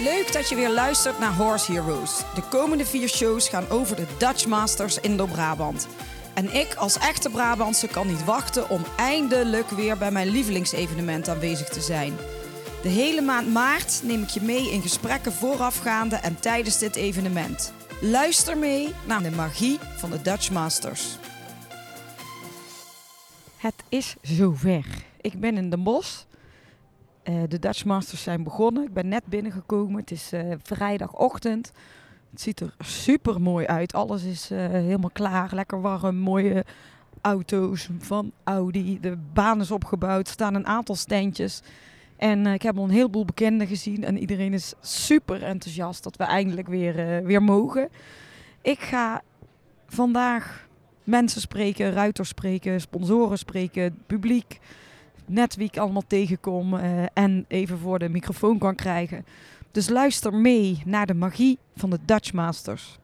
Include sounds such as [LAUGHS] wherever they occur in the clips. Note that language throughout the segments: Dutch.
Leuk dat je weer luistert naar Horse Heroes. De komende vier shows gaan over de Dutch Masters in Brabant. En ik als echte Brabantse kan niet wachten om eindelijk weer bij mijn lievelingsevenement aanwezig te zijn. De hele maand maart neem ik je mee in gesprekken voorafgaande en tijdens dit evenement. Luister mee naar de magie van de Dutch Masters. Het is zover. Ik ben in Den Bosch. Eh, de Dutch Masters zijn begonnen. Ik ben net binnengekomen. Het is eh, vrijdagochtend. Het ziet er super mooi uit. Alles is eh, helemaal klaar. Lekker warm. Mooie auto's van Audi. De baan is opgebouwd. Er staan een aantal standjes. En ik heb al een heleboel bekenden gezien. En iedereen is super enthousiast dat we eindelijk weer, weer mogen. Ik ga vandaag mensen spreken, ruiters spreken, sponsoren spreken, publiek net wie ik allemaal tegenkom uh, en even voor de microfoon kan krijgen. Dus luister mee naar de magie van de Dutch Masters.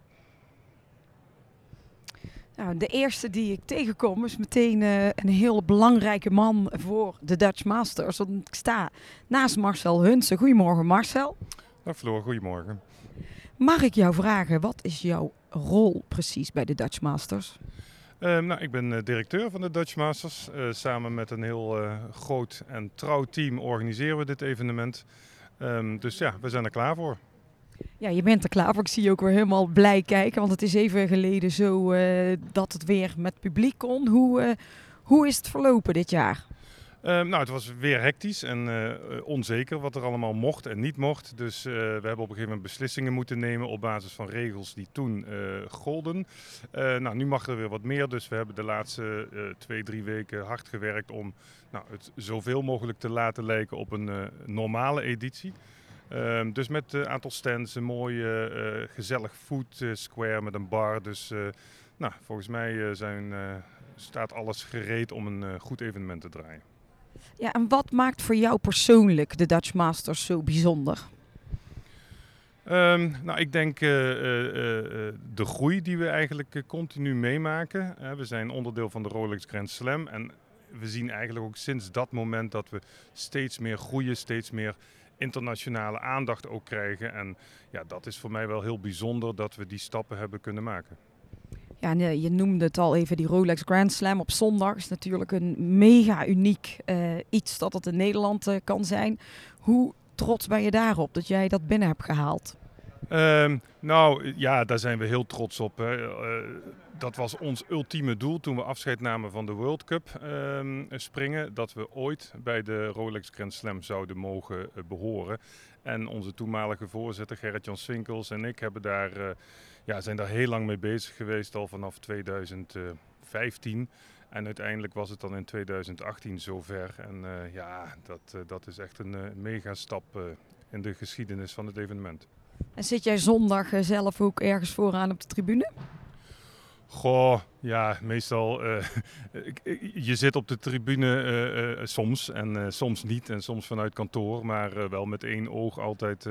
Nou, de eerste die ik tegenkom is meteen uh, een heel belangrijke man voor de Dutch Masters. Want ik sta naast Marcel Hunsen. Goedemorgen Marcel. Dag Floor, goedemorgen. Mag ik jou vragen, wat is jouw rol precies bij de Dutch Masters? Ehm, nou, ik ben uh, directeur van de Dutch Masters. Uh, samen met een heel uh, groot en trouw team organiseren we dit evenement. Um, dus ja, we zijn er klaar voor. Ja, je bent er klaar voor. Ik zie je ook weer helemaal blij kijken. Want het is even geleden zo dat het weer met publiek kon. Hoe, hoe is het verlopen dit jaar? Ehm, nou, het was weer hectisch en uh, onzeker wat er allemaal mocht en niet mocht. Dus uh, we hebben op een gegeven moment beslissingen moeten nemen op basis van regels die toen uh, golden. nou, nu mag er weer wat meer. Dus we hebben de laatste twee, drie weken hard gewerkt om nou, het zoveel mogelijk te laten lijken op een normale editie. Ehm, dus met een aantal stands, een mooie gezellig food square met een bar. Dus nou, volgens mij zijn, staat alles gereed om een goed evenement te draaien. Ja, en wat maakt voor jou persoonlijk de Dutch Masters zo bijzonder? Um, nou, ik denk uh, uh, de groei die we eigenlijk continu meemaken. we zijn onderdeel van de Rolex Grand Slam. En we zien eigenlijk ook sinds dat moment dat we steeds meer groeien, steeds meer internationale aandacht ook krijgen. En ja, dat is voor mij wel heel bijzonder dat we die stappen hebben kunnen maken. Ja, je noemde het al even, die Rolex Grand Slam op zondag is natuurlijk een mega uniek uh, iets dat het in Nederland uh, kan zijn. Hoe trots ben je daarop dat jij dat binnen hebt gehaald? Um, nou ja, daar zijn we heel trots op. Hè. Dat was ons ultieme doel toen we afscheid namen van de World Cup um, springen. Dat we ooit bij de Rolex Grand Slam zouden mogen behoren. En onze toenmalige voorzitter Gerrit-Jan Swinkels en ik hebben daar ja, zijn daar heel lang mee bezig geweest, al vanaf 2015. En uiteindelijk was het dan in 2018 zover. En uh, ja, dat, dat is echt een mega stap in de geschiedenis van het evenement. En zit jij zondag zelf ook ergens vooraan op de tribune? Goh, ja, meestal. [LAUGHS] je zit op de tribune soms en soms niet. En soms vanuit kantoor, maar wel met één oog altijd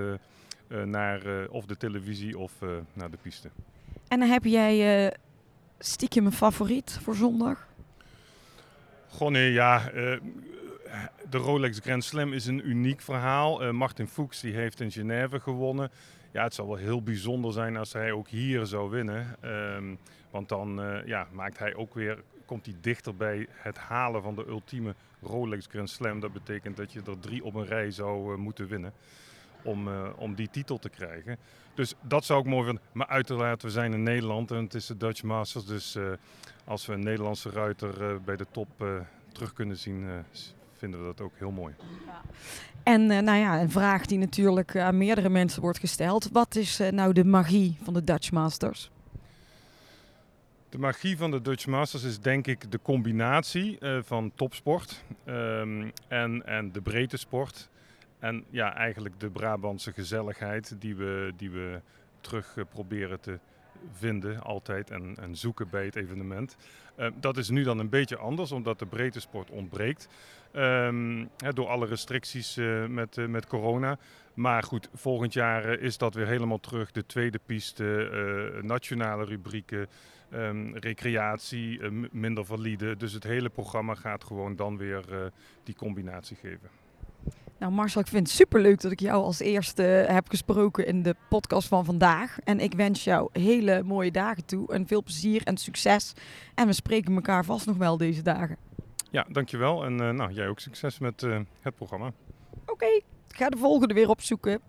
eh, naar eh, of de televisie of eh, naar de piste. En dan heb jij stiekem een favoriet voor zondag? Goh nee, ja de Rolex Grand Slam is een uniek verhaal. Uh, Martin Fuchs die heeft in Genève gewonnen. Ja, het zou wel heel bijzonder zijn als hij ook hier zou winnen. Um, want dan uh, ja, maakt hij ook weer, komt hij dichter bij het halen van de ultieme Rolex Grand Slam. Dat betekent dat je er drie op een rij zou uh, moeten winnen om, uh, om die titel te krijgen. Dus dat zou ik mooi vinden. Maar uiteraard, we zijn in Nederland en het is de Dutch Masters. Dus als we een Nederlandse ruiter bij de top terug kunnen zien, vinden we dat ook heel mooi. Ja. En nou ja, een vraag die natuurlijk aan meerdere mensen wordt gesteld. Wat is nou de magie van de Dutch Masters? De magie van de Dutch Masters is denk ik de combinatie van topsport um, en, en de breedte sport. En ja, eigenlijk de Brabantse gezelligheid die we, die we terug uh, proberen te vinden altijd en, en zoeken bij het evenement. Uh, dat is nu dan een beetje anders, omdat de breedte sport ontbreekt. Hè, door alle restricties met, met corona. Maar goed, volgend jaar is dat weer helemaal terug. De tweede piste, nationale rubrieken, um, recreatie, minder valide. Dus het hele programma gaat gewoon dan weer die combinatie geven. Nou Marcel, ik vind het superleuk dat ik jou als eerste heb gesproken in de podcast van vandaag. En ik wens jou hele mooie dagen toe en veel plezier en succes. En we spreken elkaar vast nog wel deze dagen. Ja, dankjewel. En uh, nou, jij ook succes met uh, het programma. Oké, okay, ga de volgende weer opzoeken.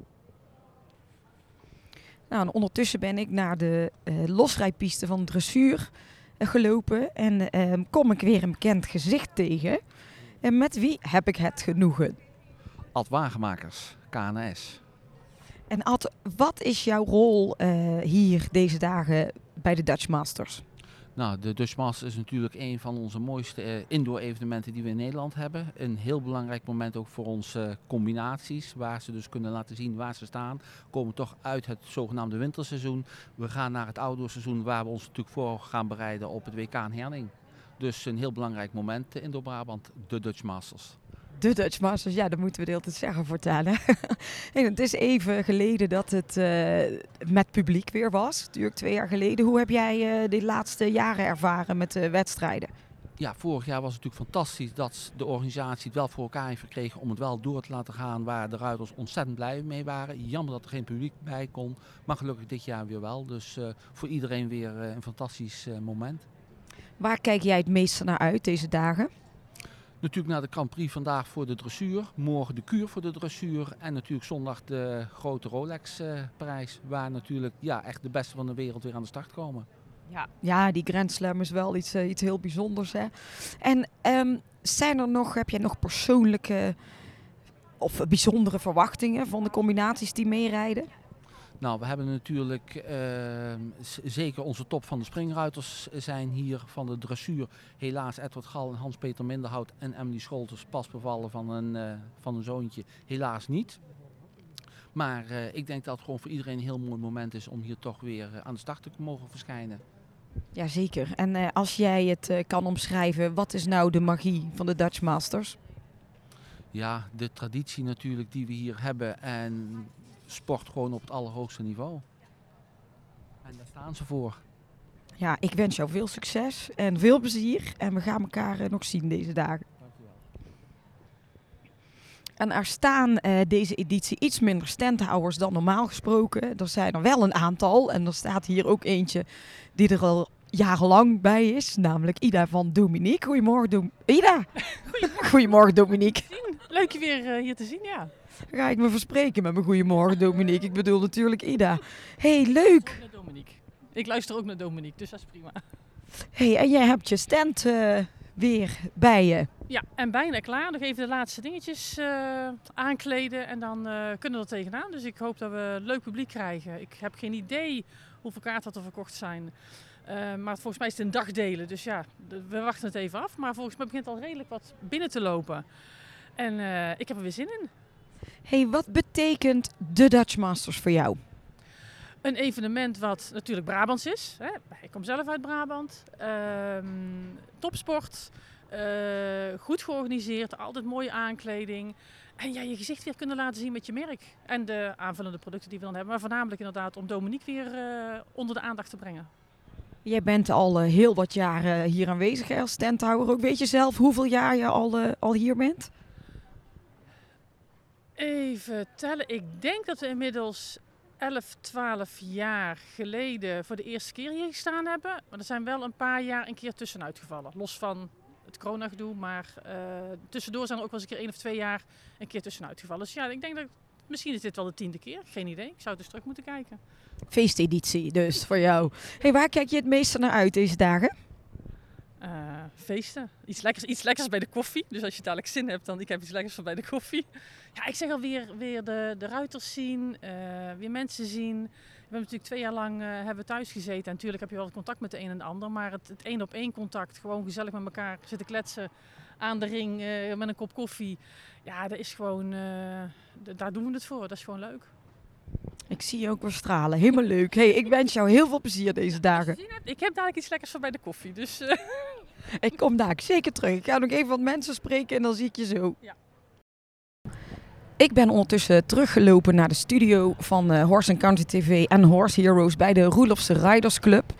Nou, ondertussen ben ik naar de uh, losrijpiste van dressuur gelopen en kom ik weer een bekend gezicht tegen. En met wie heb ik het genoegen? Ad Wagenmakers, KNS. En Ad, wat is jouw rol uh, hier deze dagen bij de Dutch Masters? Nou, de Dutch Masters is natuurlijk een van onze mooiste uh, indoor evenementen die we in Nederland hebben. Een heel belangrijk moment ook voor onze uh, combinaties, waar ze dus kunnen laten zien waar ze staan. Komen toch uit het zogenaamde winterseizoen. We gaan naar het outdoorseizoen waar we ons natuurlijk voor gaan bereiden op het WK in Herning. Dus een heel belangrijk moment in Brabant, de Dutch Masters. De Dutch Masters, ja, dat moeten we de hele tijd zeggen vertellen. [LAUGHS] en het is even geleden dat het uh, met publiek weer was, natuurlijk twee jaar geleden. Hoe heb jij uh, de laatste jaren ervaren met de wedstrijden? Ja, vorig jaar was het natuurlijk fantastisch dat de organisatie het wel voor elkaar heeft gekregen om het wel door te laten gaan waar de ruiters ontzettend blij mee waren. Jammer dat er geen publiek bij kon, maar gelukkig dit jaar weer wel. Dus uh, voor iedereen weer een fantastisch moment. Waar kijk jij het meeste naar uit deze dagen? Natuurlijk naar de Grand Prix vandaag voor de dressuur. Morgen de kuur voor de dressuur. En natuurlijk zondag de grote Rolex-prijs. waar natuurlijk ja, echt de beste van de wereld weer aan de start komen. Ja, ja die Grand Slam is wel iets, uh, iets heel bijzonders. Hè? En um, zijn er nog, heb jij nog persoonlijke of bijzondere verwachtingen van de combinaties die meerijden? Nou, we hebben natuurlijk uh, zeker onze top van de springruiters zijn hier van de dressuur. Helaas Edward Gal en Hans-Peter Minderhout en Emily Scholters pas bevallen van een, uh, van een zoontje. Helaas niet. Maar uh, ik denk dat het gewoon voor iedereen een heel mooi moment is om hier toch weer aan de start te mogen verschijnen. Jazeker. En als jij het kan omschrijven, wat is nou de magie van de Dutch Masters? Ja, de traditie natuurlijk die we hier hebben en sport gewoon op het allerhoogste niveau. En daar staan ze voor. Ja, ik wens jou veel succes en veel plezier. En we gaan elkaar uh, nog zien deze dagen. Dankjewel. En er staan uh, deze editie iets minder standhouders dan normaal gesproken. Er zijn er wel een aantal. En er staat hier ook eentje die er al jarenlang bij is. Namelijk Ida van Dominique. Goedemorgen, Dom Ida. [LAUGHS] Goedemorgen. Goedemorgen, Dominique. Leuk je weer uh, hier te zien, ja. Ga ik me verspreken met mijn goedemorgen, Dominique. Ik bedoel natuurlijk Ida. hey, leuk. Naar Dominique. Ik luister ook naar Dominique, dus dat is prima. hey, en jij hebt je stand uh, weer bij je. Ja, en bijna klaar. Nog even de laatste dingetjes uh, aankleden en dan uh, kunnen we er tegenaan. Dus ik hoop dat we leuk publiek krijgen. Ik heb geen idee hoeveel kaarten er verkocht zijn. Uh, maar volgens mij is het een dagdelen. Dus ja, we wachten het even af. Maar volgens mij begint al redelijk wat binnen te lopen. En ik heb er weer zin in. Hey, wat betekent de Dutch Masters voor jou? Een evenement wat natuurlijk Brabants is. Hè. Ik kom zelf uit Brabant. Um, topsport. Uh, goed georganiseerd. Altijd mooie aankleding. En ja, je gezicht weer kunnen laten zien met je merk. En de aanvullende producten die we dan hebben. Maar voornamelijk inderdaad om Dominique weer uh, onder de aandacht te brengen. Jij bent al uh, heel wat jaren hier aanwezig als standhouder. Ook weet je zelf hoeveel jaar je al, al hier bent? Even tellen. Ik denk dat we inmiddels 11, 12 jaar geleden voor de eerste keer hier gestaan hebben. Maar er zijn wel een paar jaar een keer tussenuit gevallen. Los van het coronagedoe. Maar uh, tussendoor zijn er ook wel eens een keer één of twee jaar een keer tussenuit gevallen. Dus ja, ik denk dat misschien is dit wel de tiende keer. Geen idee. Ik zou dus terug moeten kijken. Feesteditie dus voor jou. Hey, waar kijk je het meeste naar uit deze dagen? Uh, feesten. Iets lekkers, iets lekkers bij de koffie. Dus als je dadelijk zin hebt, dan ik heb iets lekkers van bij de koffie. Ja, ik zeg alweer weer de, de ruiters zien, uh, weer mensen zien. We hebben natuurlijk twee jaar lang uh, hebben thuis gezeten. En natuurlijk heb je wel contact met de een en de ander. Maar het, het één op één contact, gewoon gezellig met elkaar zitten kletsen aan de ring met een kop koffie. Ja, dat is gewoon, daar doen we het voor. Dat is gewoon leuk. Ik zie je ook weer stralen. Helemaal leuk. Hey, ik wens jou heel veel plezier deze dagen. Ik heb dadelijk iets lekkers van bij de koffie. Dus, [LAUGHS] ik kom daar zeker terug. Ik ga nog even wat mensen spreken en dan zie ik je zo. Ja. Ik ben ondertussen teruggelopen naar de studio van uh, Horse Country TV en Horse Heroes bij de Roelofse Riders Club.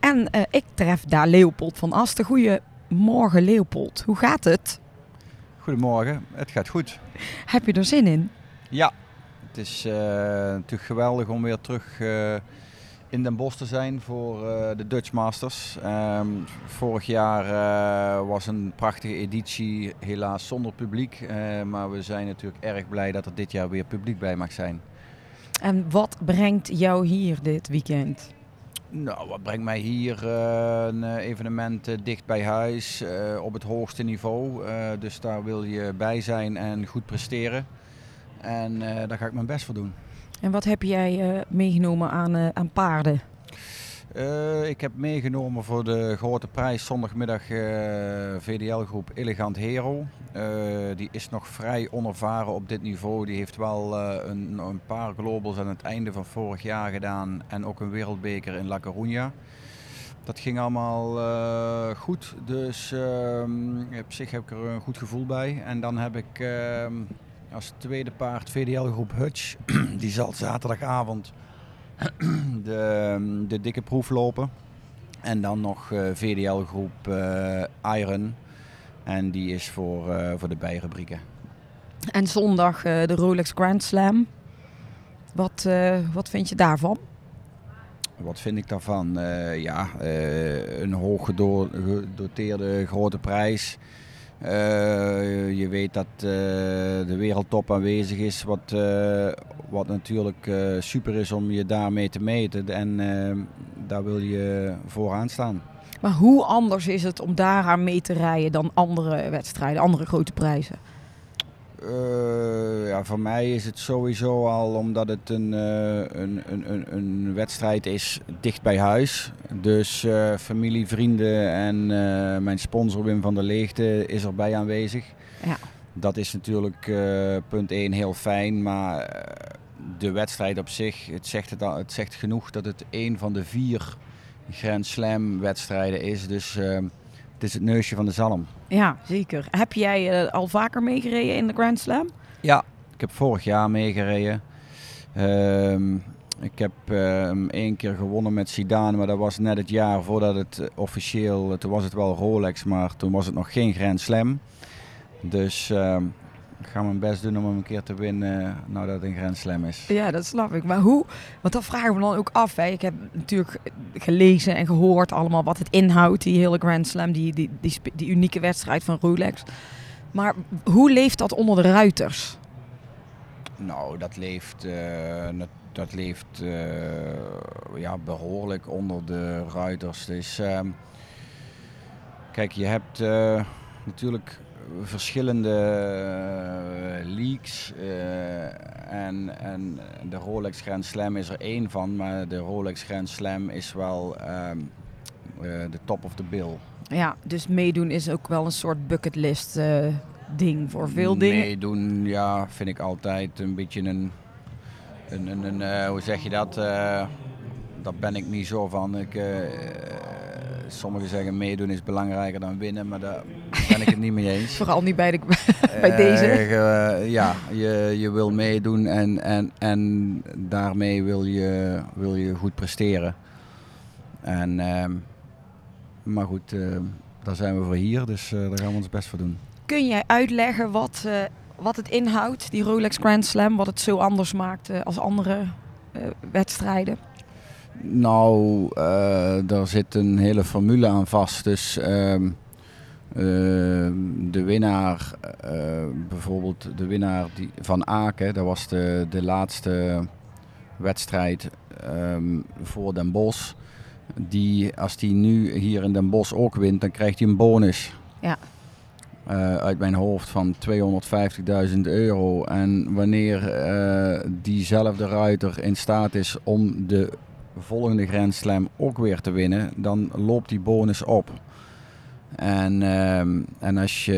En uh, ik tref daar Leopold van Asten. Goedemorgen Leopold, hoe gaat het? Goedemorgen, het gaat goed. Heb je er zin in? Ja, het is uh, natuurlijk geweldig om weer terug uh, in Den Bosch te zijn voor uh, de Dutch Masters. Um, vorig jaar was een prachtige editie, helaas zonder publiek. maar we zijn natuurlijk erg blij dat er dit jaar weer publiek bij mag zijn. En wat brengt jou hier dit weekend? Nou, wat brengt mij hier? Een evenement dicht bij huis, op het hoogste niveau. dus daar wil je bij zijn en goed presteren. En daar ga ik mijn best voor doen. En wat heb jij meegenomen aan, aan paarden? Uh, ik heb meegenomen voor de grote prijs zondagmiddag VDL-groep Elegant Hero. Die is nog vrij onervaren op dit niveau. Die heeft wel een, een, paar globals aan het einde van vorig jaar gedaan en ook een wereldbeker in La Coruña. Dat ging allemaal goed, dus ehm, op zich heb ik er een goed gevoel bij. En dan heb ik ehm, als tweede paard VDL-groep Hutch. [CLEARS THROAT] die zal zaterdagavond [CLEARS THROAT] de, de dikke proef lopen. En dan nog uh, VDL groep uh, Iron. En die is voor, uh, voor de bijrubrieken. En zondag de Rolex Grand Slam. Wat, wat vind je daarvan? Wat vind ik daarvan? ja, een hoog gedoteerde grote prijs. Uh, je weet dat uh, de wereldtop aanwezig is, wat, uh, wat natuurlijk super is om je daarmee te meten. En daar wil je vooraan staan. Maar hoe anders is het om daaraan mee te rijden dan andere wedstrijden, andere grote prijzen? Uh, ja, voor mij is het sowieso al omdat het een, uh, een, een, een, wedstrijd is dicht bij huis. Dus uh, familie, vrienden en mijn sponsor Wim van der Leegte is erbij aanwezig. Ja. Dat is natuurlijk punt 1 heel fijn, maar de wedstrijd op zich, het zegt, het, het zegt genoeg dat het een van de vier Grand Slam wedstrijden is. Dus het is het neusje van de zalm. Ja, zeker. Heb jij uh, al vaker meegereden in de Grand Slam? Ja, ik heb vorig jaar meegereden. Uh, ik heb hem uh, één keer gewonnen met Zidane, maar dat was net het jaar voordat het uh, officieel, toen was het wel Rolex, maar toen was het nog geen Grand Slam. Dus ehm, ik ga mijn best doen om hem een keer te winnen, nou dat het een Grand Slam is. Ja, dat snap ik. Maar hoe, want dat vragen we dan ook af. Hè. Ik heb natuurlijk gelezen en gehoord allemaal wat het inhoudt, die hele Grand Slam, die, die, die, die unieke wedstrijd van Rolex. Maar hoe leeft dat onder de ruiters? Nou, dat leeft, uh, dat leeft uh, ja, behoorlijk onder de ruiters. Dus, uh, kijk, je hebt uh, natuurlijk verschillende leaks. en, en de Rolex Grand Slam is er één van, maar de Rolex Grand Slam is wel um, de top of the bill. Ja, dus meedoen is ook wel een soort bucketlist ding voor veel dingen. Meedoen, ja, vind ik altijd een beetje een, een, een, een hoe zeg je dat? Daar ben ik niet zo van. Ik, sommigen zeggen meedoen is belangrijker dan winnen, maar daar ben ik het niet mee eens. [LAUGHS] Vooral niet bij, de, bij deze. ja, je, je wil meedoen en, en, en daarmee wil je, wil je goed presteren. En... Ehm, maar goed, uh, daar zijn we voor hier, dus daar gaan we ons best voor doen. Kun jij uitleggen wat, wat het inhoudt, die Rolex Grand Slam, wat het zo anders maakt als andere wedstrijden? Nou, daar zit een hele formule aan vast. Dus ehm, de winnaar, bijvoorbeeld de winnaar die, van Aken, dat was de, de laatste wedstrijd um, voor Den Bosch die, als die nu hier in Den Bosch ook wint, dan krijgt hij een bonus. Ja. Uh, uit mijn hoofd van 250.000 euro. En wanneer uh, diezelfde ruiter in staat is om de volgende Grand Slam ook weer te winnen, dan loopt die bonus op. En, uh, en als je,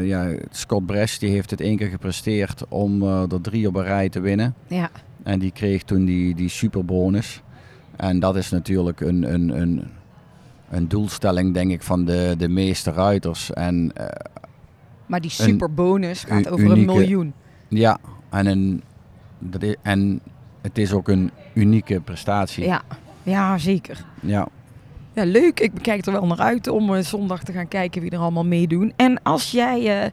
uh, ja, Scott Bresch die heeft het één keer gepresteerd om er drie op een rij te winnen. Ja. En die kreeg toen die, die superbonus. En dat is natuurlijk een, een, een, een doelstelling, denk ik, van de, de meeste ruiters. En, uh, maar die superbonus gaat over unieke, een miljoen. Ja, en, een, dat is, en het is ook een unieke prestatie. Ja, ja zeker. Ja. Ja, leuk. Ik kijk er wel naar uit om uh, zondag te gaan kijken wie er allemaal meedoen. En als jij uh, eh,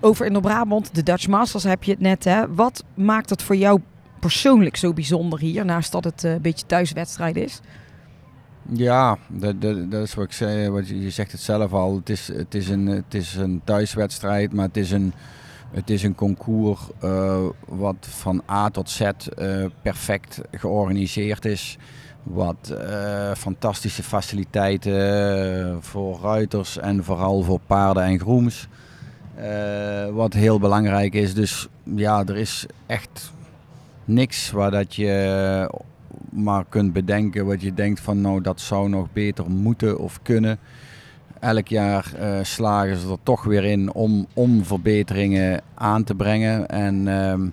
over in Brabant, de Dutch Masters heb je het net. Hè. Wat maakt het voor jou persoonlijk zo bijzonder hier, naast dat het eh, een beetje thuiswedstrijd is? Ja, dat, dat, dat is wat ik zei. Wat je, je zegt het zelf al. Het is, het, is een, het is een thuiswedstrijd, maar het is een, het is een concours eh, wat van A tot Z eh, perfect georganiseerd is. Wat eh, fantastische faciliteiten voor ruiters en vooral voor paarden en grooms. Wat heel belangrijk is. Dus ja, er is echt niks waar dat je maar kunt bedenken wat je denkt van nou dat zou nog beter moeten of kunnen. Elk jaar eh, slagen ze er toch weer in om, om verbeteringen aan te brengen. En ehm,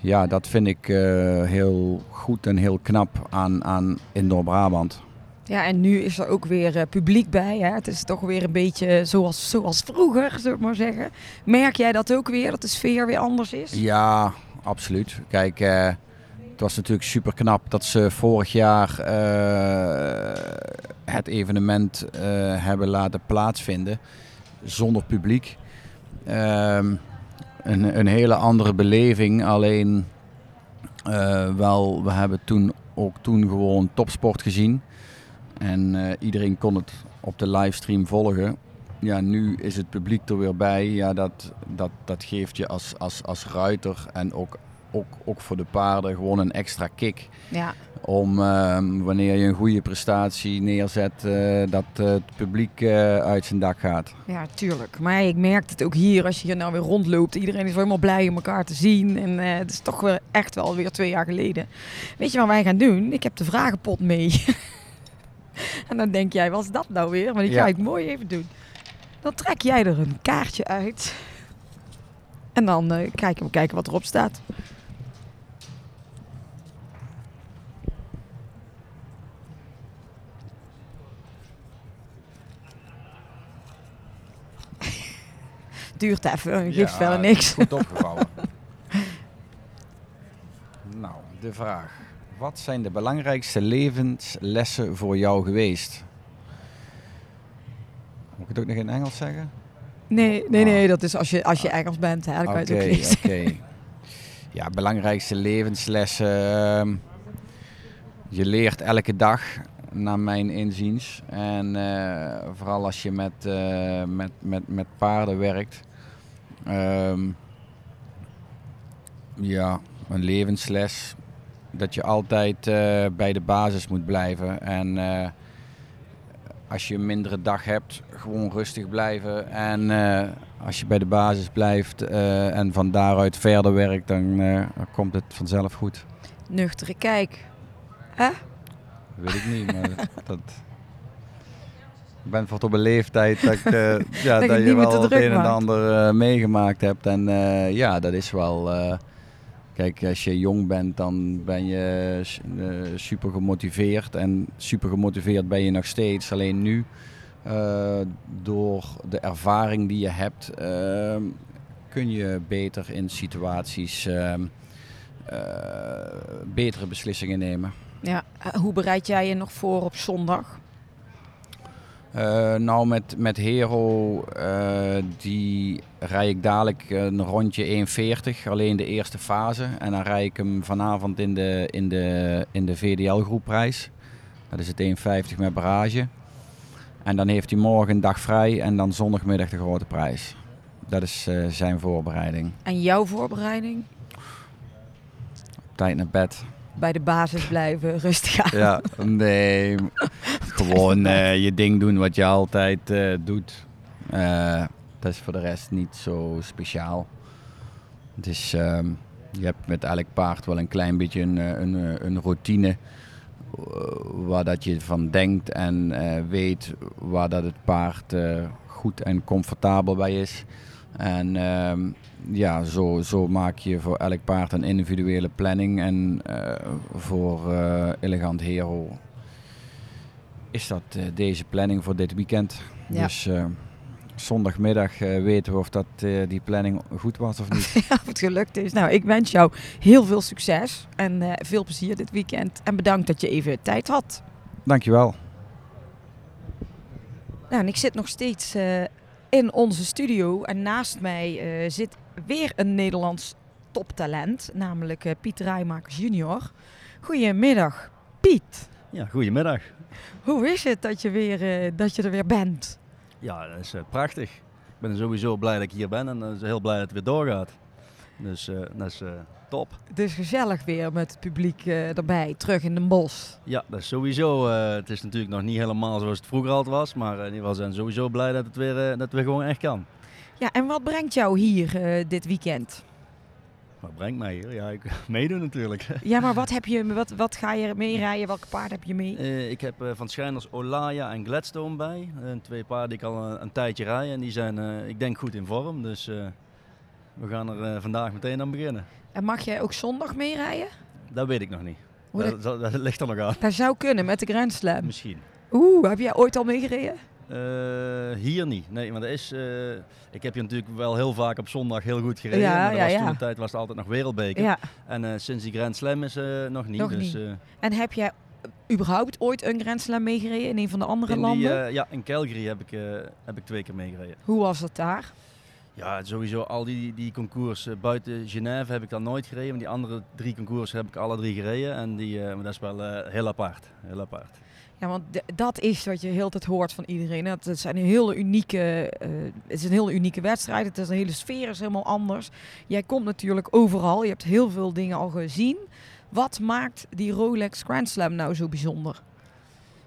ja, dat vind ik eh, heel goed en heel knap aan, aan Indoor Brabant. Ja, en nu is er ook weer eh, publiek bij. Hè? Het is toch weer een beetje zoals, zoals vroeger, zullen we maar zeggen. Merk jij dat ook weer, dat de sfeer weer anders is? Ja, absoluut. Kijk, het was natuurlijk super knap dat ze vorig jaar eh, het evenement eh, hebben laten plaatsvinden zonder publiek. Ehm, een, een hele andere beleving, alleen eh, wel, we hebben toen ook toen gewoon topsport gezien. En iedereen kon het op de livestream volgen. Ja, nu is het publiek er weer bij. Ja, dat, dat, dat geeft je als, als, als ruiter en ook, ook, ook voor de paarden gewoon een extra kick. Ja, Om ehm, wanneer je een goede prestatie neerzet, eh, dat eh, het publiek eh, uit zijn dak gaat. ja, tuurlijk. Maar ik merk het ook hier, als je hier nou weer rondloopt. Iedereen is helemaal blij om elkaar te zien. En het is toch weer echt wel weer twee jaar geleden. Weet je wat wij gaan doen? Ik heb de vragenpot mee. [LAUGHS] en dan denk jij, wat is dat nou weer? Maar die ga Ja. ik mooi even doen. Dan trek jij er een kaartje uit. En dan eh, kijken we kijken wat erop staat. Duurt even, geeft Ja, verder niks. Goed [LAUGHS] nou, de vraag. Wat zijn de belangrijkste levenslessen voor jou geweest? Moet ik het ook nog in Engels zeggen? Nee, nee, nee, dat is als je, als je Engels bent. Hè, dan kan je het ook lezen. oké. [LAUGHS] Ja, belangrijkste levenslessen. ehm, Je leert elke dag, naar mijn inziens. En eh, vooral als je met, eh, met, met, met paarden werkt. Ehm, ja, een levensles. Dat je altijd eh, bij de basis moet blijven. En eh, als je een mindere dag hebt, gewoon rustig blijven. En eh, als je bij de basis blijft en van daaruit verder werkt, dan, komt het vanzelf goed. Nuchtere kijk. Hè? Weet ik niet, maar dat... Ik ben voor op een leeftijd dat, ik, eh, [LAUGHS] ja, je dat je wel het een en ander eh, meegemaakt hebt. En eh, ja, dat is wel... kijk, als je jong bent, dan ben je super gemotiveerd. En super gemotiveerd ben je nog steeds. Alleen nu, door de ervaring die je hebt, kun je beter in situaties ehm, eh, betere beslissingen nemen. Ja. Hoe bereid jij je nog voor op zondag? Eh, nou, met, met Hero, eh, die rij ik dadelijk een rondje 1.40, alleen de eerste fase. En dan rij ik hem vanavond in de, in de, in de VDL-groepprijs. Dat is het 1.50 met barrage. En dan heeft hij morgen een dag vrij en dan zondagmiddag de grote prijs. Dat is eh, zijn voorbereiding. En jouw voorbereiding? Tijd naar bed. Bij de basis blijven, rustig aan. Ja, nee. [LAUGHS] Gewoon [LAUGHS] eh, je ding doen wat je altijd eh, doet. Eh, dat is voor de rest niet zo speciaal. Het is, ehm, je hebt met elk paard wel een klein beetje een, een, een routine. waar dat je van denkt en weet waar dat het paard goed en comfortabel bij is. En ehm, ja, zo, zo maak je voor elk paard een individuele planning. En voor Elegant Hero is dat eh, deze planning voor dit weekend. Ja. Dus eh, zondagmiddag eh, weten we of dat, die planning goed was of niet. [LAUGHS] Ja, of het gelukt is. Nou, ik wens jou heel veel succes en veel plezier dit weekend. En bedankt dat je even tijd had. Dankjewel. Nou, en ik zit nog steeds in onze studio. En naast mij zit weer een Nederlands toptalent, namelijk uh, Piet Rijmakers junior. Goedemiddag, Piet. Ja, goedemiddag. Hoe is het dat je, weer, uh, dat je er weer bent? Ja, dat is prachtig. Ik ben sowieso blij dat ik hier ben en heel blij dat het weer doorgaat. Dus dat is top. Dus gezellig weer met het publiek erbij, terug in de bos. Ja, dat is sowieso. Het is natuurlijk nog niet helemaal zoals het vroeger altijd was. Maar in ieder geval zijn sowieso blij dat het weer, dat het weer gewoon echt kan. Ja, en wat brengt jou hier dit weekend? Wat brengt mij hier? Ja, ik [LAUGHS] meedoen natuurlijk. [LAUGHS] Ja, maar wat, heb je, wat, wat ga je meerijden? Welke paard heb je mee? ik heb van Schijners Olaya en Gladstone bij. twee paarden die ik al een, een tijdje rij. En die zijn, ik denk, goed in vorm. Dus we gaan er vandaag meteen aan beginnen. En mag jij ook zondag meerijden? Dat weet ik nog niet. Dat, dat, [LAUGHS] dat, ligt er nog aan. Dat zou kunnen met de Grand Slam. Misschien. Oeh, heb jij ooit al meegereden? Uh, hier niet. Nee, maar dat is. Uh, ik heb je natuurlijk wel heel vaak op zondag heel goed gereden. Ja, maar ja, was toen de tijd was het altijd nog wereldbeker. En uh, sinds die Grand Slam is nog niet. Nog dus, niet. En heb jij überhaupt ooit een Grand Slam meegereden in een van de andere in landen? ja, in Calgary heb ik, heb ik twee keer meegereden. Hoe was het daar? Ja, sowieso al die, die concours buiten Genève heb ik dan nooit gereden. Maar die andere drie concours heb ik alle drie gereden. En die, maar dat is wel heel apart. Heel apart. Ja, want dat is wat je heel tijd hoort van iedereen. Het zijn hele unieke, uh, het is een hele unieke wedstrijd. Het is een hele sfeer is helemaal anders. Jij komt natuurlijk overal. Je hebt heel veel dingen al gezien. Wat maakt die Rolex Grand Slam nou zo bijzonder?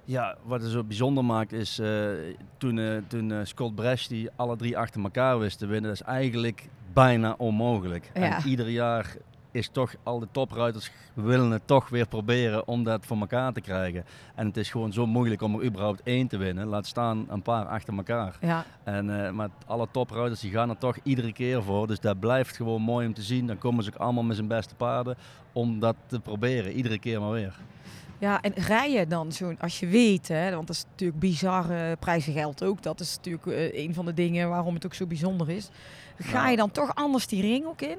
Ja, wat het zo bijzonder maakt is uh, toen, uh, toen uh, Scott Bresch die alle drie achter elkaar wist te winnen, dat is eigenlijk bijna onmogelijk. Ja. En ieder jaar is toch al de topruiters willen het toch weer proberen om dat voor elkaar te krijgen. En het is gewoon zo moeilijk om er überhaupt één te winnen. Laat staan een paar achter elkaar. Ja. En, maar alle topruiters die gaan er toch iedere keer voor. Dus dat blijft gewoon mooi om te zien. Dan komen ze ook allemaal met zijn beste paarden om dat te proberen. Iedere keer maar weer. Ja, en rij je dan zo, als je weet, hè, want dat is natuurlijk bizarre prijzen geld ook. Dat is natuurlijk uh, een van de dingen waarom het ook zo bijzonder is. Ga nou. je dan toch anders die ring ook in?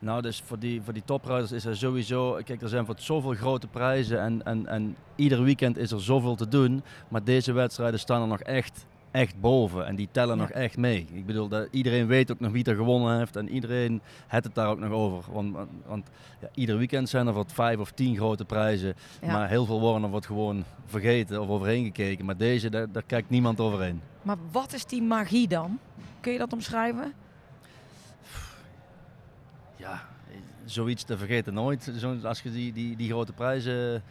Nou, dus voor die, voor die topruiters is er sowieso... Kijk, er zijn voor zoveel grote prijzen en, en, en ieder weekend is er zoveel te doen. Maar deze wedstrijden staan er nog echt echt boven. En die tellen nog echt mee. Ik bedoel, dat, iedereen weet ook nog wie er gewonnen heeft. En iedereen heeft het daar ook nog over. Want, want ja, ieder weekend zijn er wat vijf of tien grote prijzen. Maar heel veel worden er wat gewoon vergeten of overheen gekeken. Maar deze, daar, daar kijkt niemand overheen. Maar wat is die magie dan? Kun je dat omschrijven? Ja, zoiets te vergeten nooit. Zo, als je die, die, die grote prijzen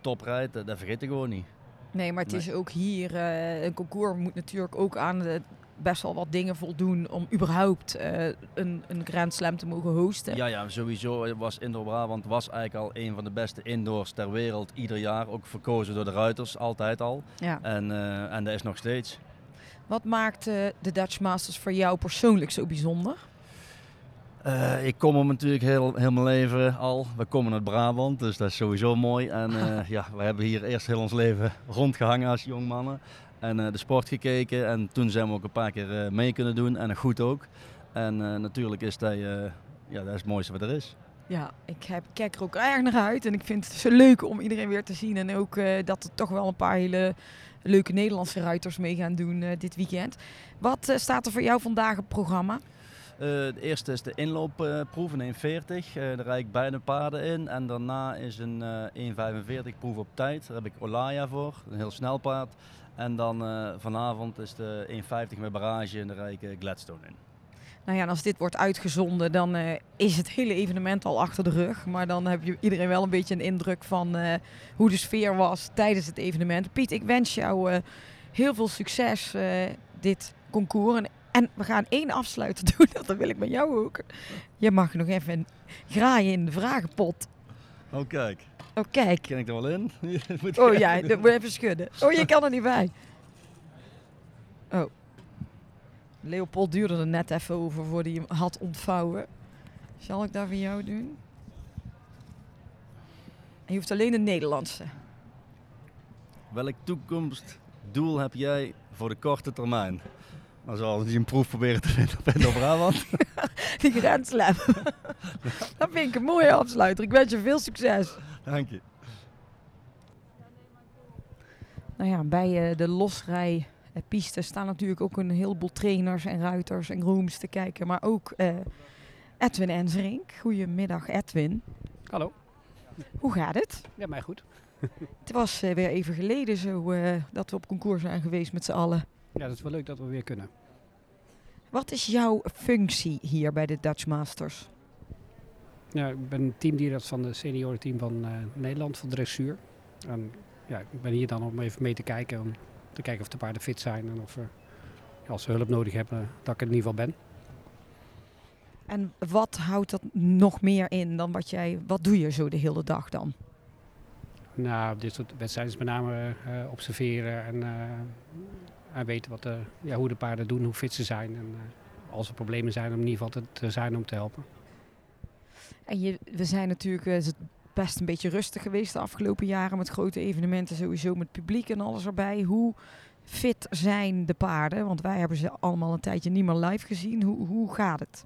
top rijdt, dat vergeet je gewoon niet. Nee, maar het is ook hier, uh, een concours moet natuurlijk ook aan de, best wel wat dingen voldoen om überhaupt uh, een, een Grand Slam te mogen hosten. Ja, ja, sowieso was Indoor Brabant was eigenlijk al een van de beste indoors ter wereld ieder jaar. Ook verkozen door de ruiters, altijd al. Ja. En, uh, en dat is nog steeds. Wat maakt de Dutch Masters voor jou persoonlijk zo bijzonder? Uh, ik kom er natuurlijk heel, heel mijn leven al. We komen uit Brabant, dus dat is sowieso mooi. En uh, [LAUGHS] ja, we hebben hier eerst heel ons leven rondgehangen als jongmannen. En uh, de sport gekeken. En toen zijn we ook een paar keer mee kunnen doen. En goed ook. En natuurlijk is dat, ja, dat is het mooiste wat er is. Ja, ik heb, kijk er ook erg naar uit. En ik vind het zo leuk om iedereen weer te zien. En ook dat er toch wel een paar hele leuke Nederlandse ruiters mee gaan doen dit weekend. Wat staat er voor jou vandaag op programma? Uh, de eerste is de inloopproef, een 1,40. Uh, daar rijd ik beide paarden in. En daarna is een uh, 1,45 proef op tijd. Daar heb ik Olaya voor, een heel snel paard. En dan vanavond is de 1,50 met barrage en daar rijd ik Gladstone in. Nou ja, en als dit wordt uitgezonden, dan is het hele evenement al achter de rug. Maar dan heb je iedereen wel een beetje een indruk van hoe de sfeer was tijdens het evenement. Piet, ik wens jou heel veel succes dit concours. En en we gaan één afsluiten [LAUGHS] doen, dat wil ik met jou ook. Je mag nog even graaien in de vragenpot. Oh, kijk. Oh, kijk. Ken ik er wel in? [LAUGHS] oh ja, dat moet even schudden. Oh, je kan er niet bij. Oh. Leopold duurde er net even over voor hij hem had ontvouwen. Zal ik dat voor jou doen? En je hoeft alleen de Nederlandse. Welk toekomstdoel heb jij voor de korte termijn? Dan zal hij een proef proberen te vinden op Endo Brabant. [LAUGHS] Die grenslab. [LAUGHS] dat vind ik een mooie afsluiter. Ik wens je veel succes. Dank je. Nou ja, bij uh, de losrij uh, piste staan natuurlijk ook een heleboel trainers en ruiters en grooms te kijken. Maar ook uh, Edwin Ensrink. Goedemiddag Edwin. Hallo. Hoe gaat het? Ja, mij goed. het was uh, weer even geleden zo dat we op concours zijn geweest met z'n allen. Ja, dat is wel leuk dat we weer kunnen. Wat is jouw functie hier bij de Dutch Masters? Ja, ik ben teamdirecteur van de seniorenteam van Nederland van dressuur. En ja, ik ben hier dan om even mee te kijken. Om te kijken of de paarden fit zijn en of als ze hulp nodig hebben, dat ik er in ieder geval ben. En wat houdt dat nog meer in dan wat jij, wat doe je zo de hele dag dan? Nou, dit soort wedstrijden is met name uh, observeren en, en weten wat de, ja, hoe de paarden doen, hoe fit ze zijn. En uh, als er problemen zijn, om in ieder geval te, te zijn om te helpen. En je, we zijn natuurlijk, is het best een beetje rustig geweest de afgelopen jaren met grote evenementen, sowieso met publiek en alles erbij. Hoe fit zijn de paarden? Want wij hebben ze allemaal een tijdje niet meer live gezien. Hoe, hoe gaat het?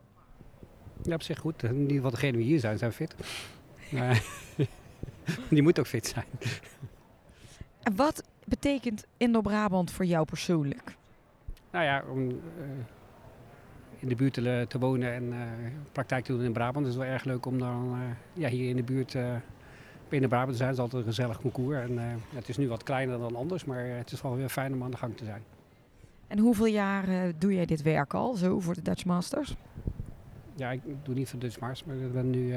Ja, op zich goed. In ieder geval degenen die hier zijn, zijn fit. [LAUGHS] [LAUGHS] die moet ook fit zijn. En wat betekent Indo-Brabant voor jou persoonlijk? Nou ja, om uh, in de buurt te, te wonen en uh, praktijk te doen in Brabant. is wel erg leuk om dan uh, ja, hier in de buurt in de Brabant te zijn. Het is altijd een gezellig concours. En, het is nu wat kleiner dan anders, maar het is wel weer fijn om aan de gang te zijn. En hoeveel jaar doe jij dit werk al, zo voor de Dutch Masters? Ja, ik doe niet voor Dutch Masters, maar ik ben nu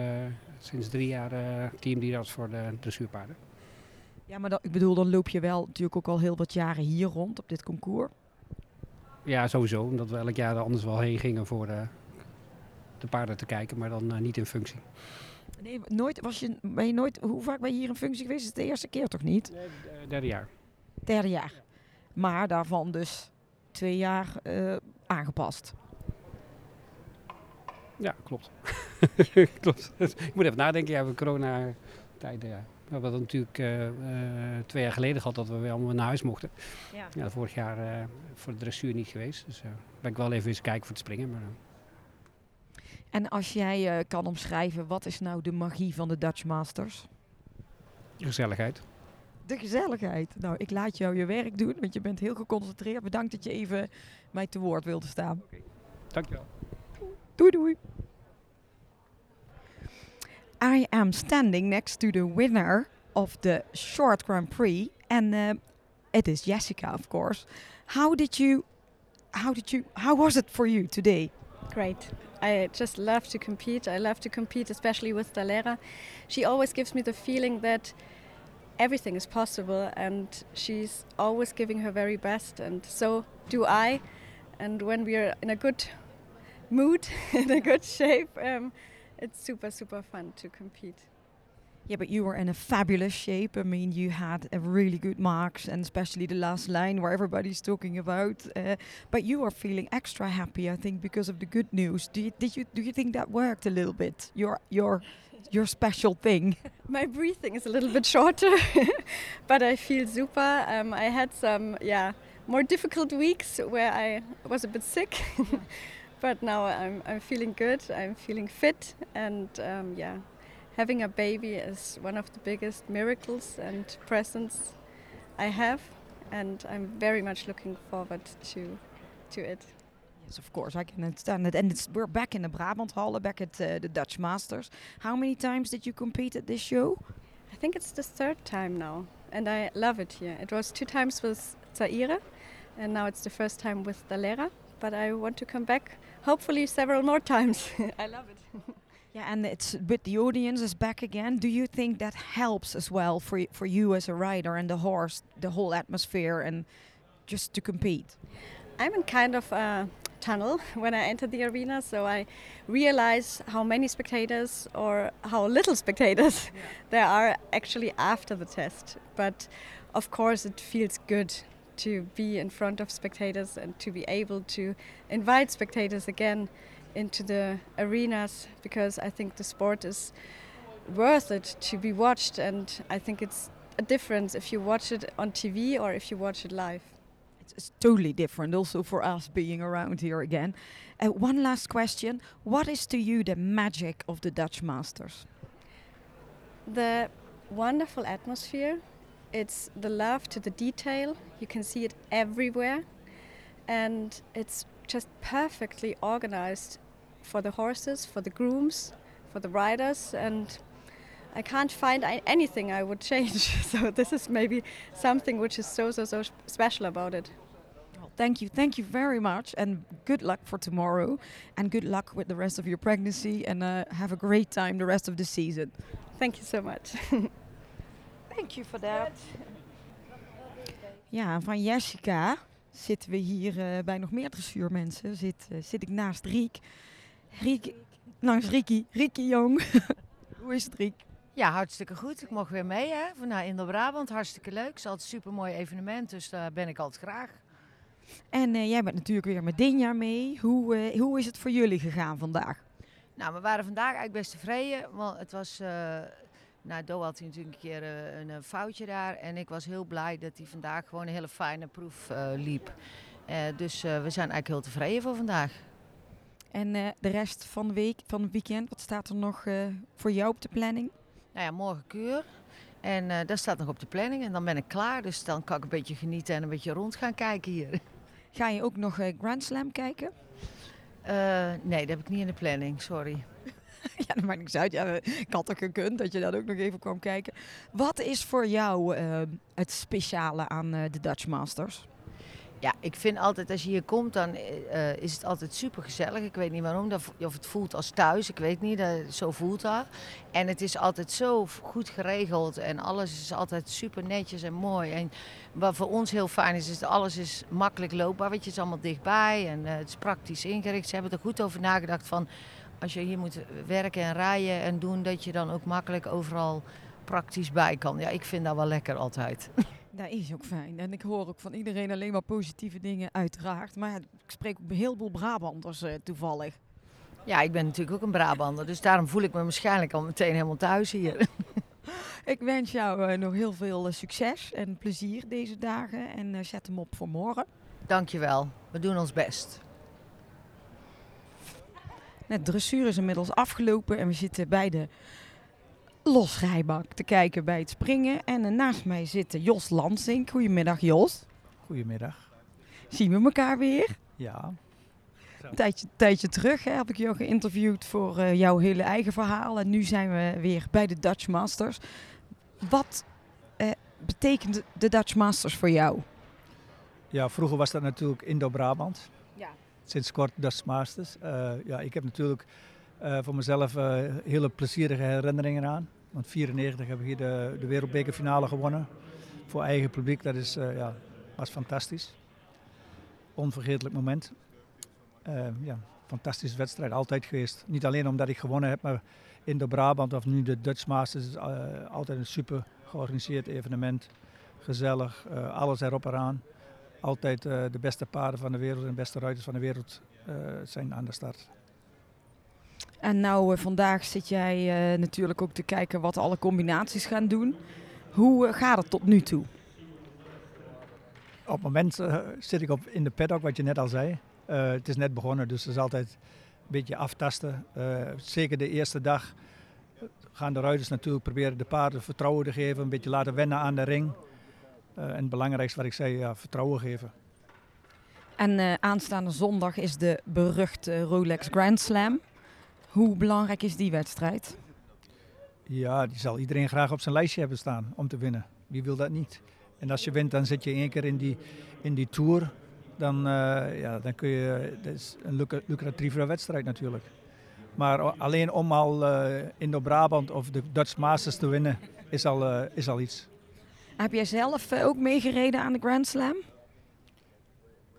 sinds drie jaar teamdirecteur voor de dressuurpaarden. Ja, maar ik bedoel, dan loop je wel natuurlijk ook al heel wat jaren hier rond op dit concours. Ja, sowieso. Omdat we elk jaar er anders wel heen gingen voor de, de paarden te kijken, maar dan uh, niet in functie. Nee, nooit, was je, ben je nooit, hoe vaak ben je hier in functie geweest? Is het de eerste keer toch niet? Nee, derde jaar. Derde jaar. Ja. Maar daarvan dus twee jaar uh, aangepast. Ja, klopt. [LAUGHS] klopt. [LAUGHS] Ik moet even nadenken. Ja, we corona-tijden, ja. We hebben natuurlijk uh, uh, twee jaar geleden gehad dat we weer allemaal naar huis mochten. Ja. ja vorig jaar uh, voor de dressuur niet geweest. Dus ben ik wel even eens kijken voor het springen. Maar, en als jij kan omschrijven, wat is nou de magie van de Dutch Masters? Gezelligheid. De gezelligheid. Nou, ik laat jou je werk doen, want je bent heel geconcentreerd. Bedankt dat je even mij te woord wilde staan. Okay. Dankjewel. Doei doei. I am standing next to the winner of the short Grand Prix, and uh, it is Jessica, of course. How did you, how did you, how was it for you today? Great. I just love to compete. I love to compete, especially with Dalera. She always gives me the feeling that everything is possible, and she's always giving her very best, and so do I. And when we are in a good mood, [LAUGHS] in a good shape, um, it's super super fun to compete. Yeah, but you were in a fabulous shape. I mean, you had a really good marks, and especially the last line where everybody's talking about. Uh, but you are feeling extra happy, I think, because of the good news. Do you, did you do you think that worked a little bit? Your your your special thing. [LAUGHS] My breathing is a little bit shorter, [LAUGHS] but I feel super. Um, I had some yeah more difficult weeks where I was a bit sick. [LAUGHS] but now I'm, I'm feeling good, I'm feeling fit, and um, yeah, having a baby is one of the biggest miracles and presents I have, and I'm very much looking forward to, to it. Yes, of course, I can understand it. And we're back in the Brabant Hall, back at uh, the Dutch Masters. How many times did you compete at this show? I think it's the third time now, and I love it here. It was two times with Zaire, and now it's the first time with Dalera. But I want to come back hopefully several more times. [LAUGHS] I love it. [LAUGHS] yeah, and it's with the audience is back again. Do you think that helps as well for for you as a rider and the horse, the whole atmosphere, and just to compete? I'm in kind of a tunnel [LAUGHS] when I enter the arena, so I realize how many spectators or how little spectators yeah. there are actually after the test. But of course, it feels good to be in front of spectators and to be able to invite spectators again into the arenas because I think the sport is worth it to be watched and I think it's a difference if you watch it on TV or if you watch it live. It's, totally different also for us being around here again. Uh, one last question. What is to you the magic of the Dutch Masters? The wonderful atmosphere it's the love to the detail. You can see it everywhere. and it's just perfectly organized for the horses, for the grooms, for the riders, and I can't find anything I would change. [LAUGHS] so this is maybe something which is so so so special about it. Thank you, thank you very much, and good luck for tomorrow, and good luck with the rest of your pregnancy, and uh, have a great time the rest of the season. Thank you so much. [LAUGHS] thank you for that. Ja, van Jessica zitten we hier uh, bij nog meer dressuurmensen. Zit, uh, zit ik naast Riek. Riek, langs Riekie, Riekie Jong. [LAUGHS] Hoe is het Riek? Ja, hartstikke goed. Ik mocht weer mee hè, vanuit Indo-Brabant. Hartstikke leuk. Het is altijd een super mooi evenement, dus daar ben ik altijd graag. En uh, jij bent natuurlijk weer met Dinja mee. Hoe, uh, hoe is het voor jullie gegaan vandaag? Nou, we waren vandaag eigenlijk best tevreden. Want het was, uh, nou, Do had natuurlijk een keer een foutje daar. En ik was heel blij dat hij vandaag gewoon een hele fijne proef liep. dus we zijn eigenlijk heel tevreden voor vandaag. En de rest van de week, van het weekend, wat staat er nog voor jou op de planning? Nou ja, morgen keur. En dat staat nog op de planning. En dan ben ik klaar. Dus dan kan ik een beetje genieten en een beetje rond gaan kijken hier. Ga je ook nog Grand Slam kijken? Nee, dat heb ik niet in de planning. Sorry. [LAUGHS] ja, dat maakt niks uit. Ja, ik had toch gekund dat je dat ook nog even kwam kijken. Wat is voor jou het speciale aan de Dutch Masters? Ja, ik vind altijd als je hier komt, dan uh, is het altijd super gezellig. Ik weet niet waarom, of het voelt als thuis, ik weet niet, zo voelt dat. En het is altijd zo goed geregeld en alles is altijd super netjes en mooi. En wat voor ons heel fijn is, is dat alles is makkelijk loopbaar. Weet je, is allemaal dichtbij en uh, het is praktisch ingericht. Ze hebben er goed over nagedacht van, als je hier moet werken en rijden en doen, dat je dan ook makkelijk overal praktisch bij kan. Ja, ik vind dat wel lekker altijd. [LAUGHS] Dat is ook fijn. En ik hoor ook van iedereen alleen maar positieve dingen, uiteraard. Maar ik spreek ook een heleboel Brabanders uh, toevallig. Ja, ik ben natuurlijk ook een Brabander. Dus daarom voel ik me waarschijnlijk al meteen helemaal thuis hier. [LAUGHS] ik wens jou uh, nog heel veel uh, succes en plezier deze dagen. En zet hem op voor morgen. Dankjewel. We doen ons best. Het dressuur is inmiddels afgelopen en we zitten bij de losrijbak te kijken bij het springen. En naast mij zit Jos Lansing. Goedemiddag Jos. Goedemiddag. Zien we elkaar weer? Ja. Een tijdje, tijdje terug hè, heb ik jou geïnterviewd voor uh, jouw hele eigen verhaal. En nu zijn we weer bij de Dutch Masters. Wat uh, betekent de Dutch Masters voor jou? Ja, vroeger was dat natuurlijk Indo-Brabant. Sinds kort Dutch Masters. Uh, ja, ik heb natuurlijk voor mezelf hele plezierige herinneringen aan. Want 94 hebben we hier de, wereldbekerfinale gewonnen. Voor eigen publiek, dat is, ja, was fantastisch. Onvergetelijk moment. Ja, fantastische wedstrijd, altijd geweest. Niet alleen omdat ik gewonnen heb, maar in de Brabant of nu de Dutch Masters is altijd een super georganiseerd evenement. Gezellig, alles erop eraan. Altijd de beste paarden van de wereld en de beste ruiters van de wereld zijn aan de start. En nou, uh, vandaag zit jij uh, natuurlijk ook te kijken wat alle combinaties gaan doen. Hoe uh, gaat het tot nu toe? Op het moment zit ik op in de paddock, wat je net al zei. het is net begonnen, dus het is altijd een beetje aftasten. zeker de eerste dag gaan de ruiters natuurlijk proberen de paarden vertrouwen te geven. Een beetje laten wennen aan de ring. En het belangrijkste wat ik zei, ja, vertrouwen geven. En aanstaande zondag is de beruchte Rolex Grand Slam. Hoe belangrijk is die wedstrijd? Ja, die zal iedereen graag op zijn lijstje hebben staan om te winnen. Wie wil dat niet? En als je wint, dan zit je één keer in die, in die tour. Dan, uh, ja, dan kun je. Dat is een lucratievere wedstrijd natuurlijk. Maar alleen om al uh, Indo-Brabant of de Dutch Masters te winnen, is al, uh, is al iets. Heb jij zelf ook meegereden aan de Grand Slam?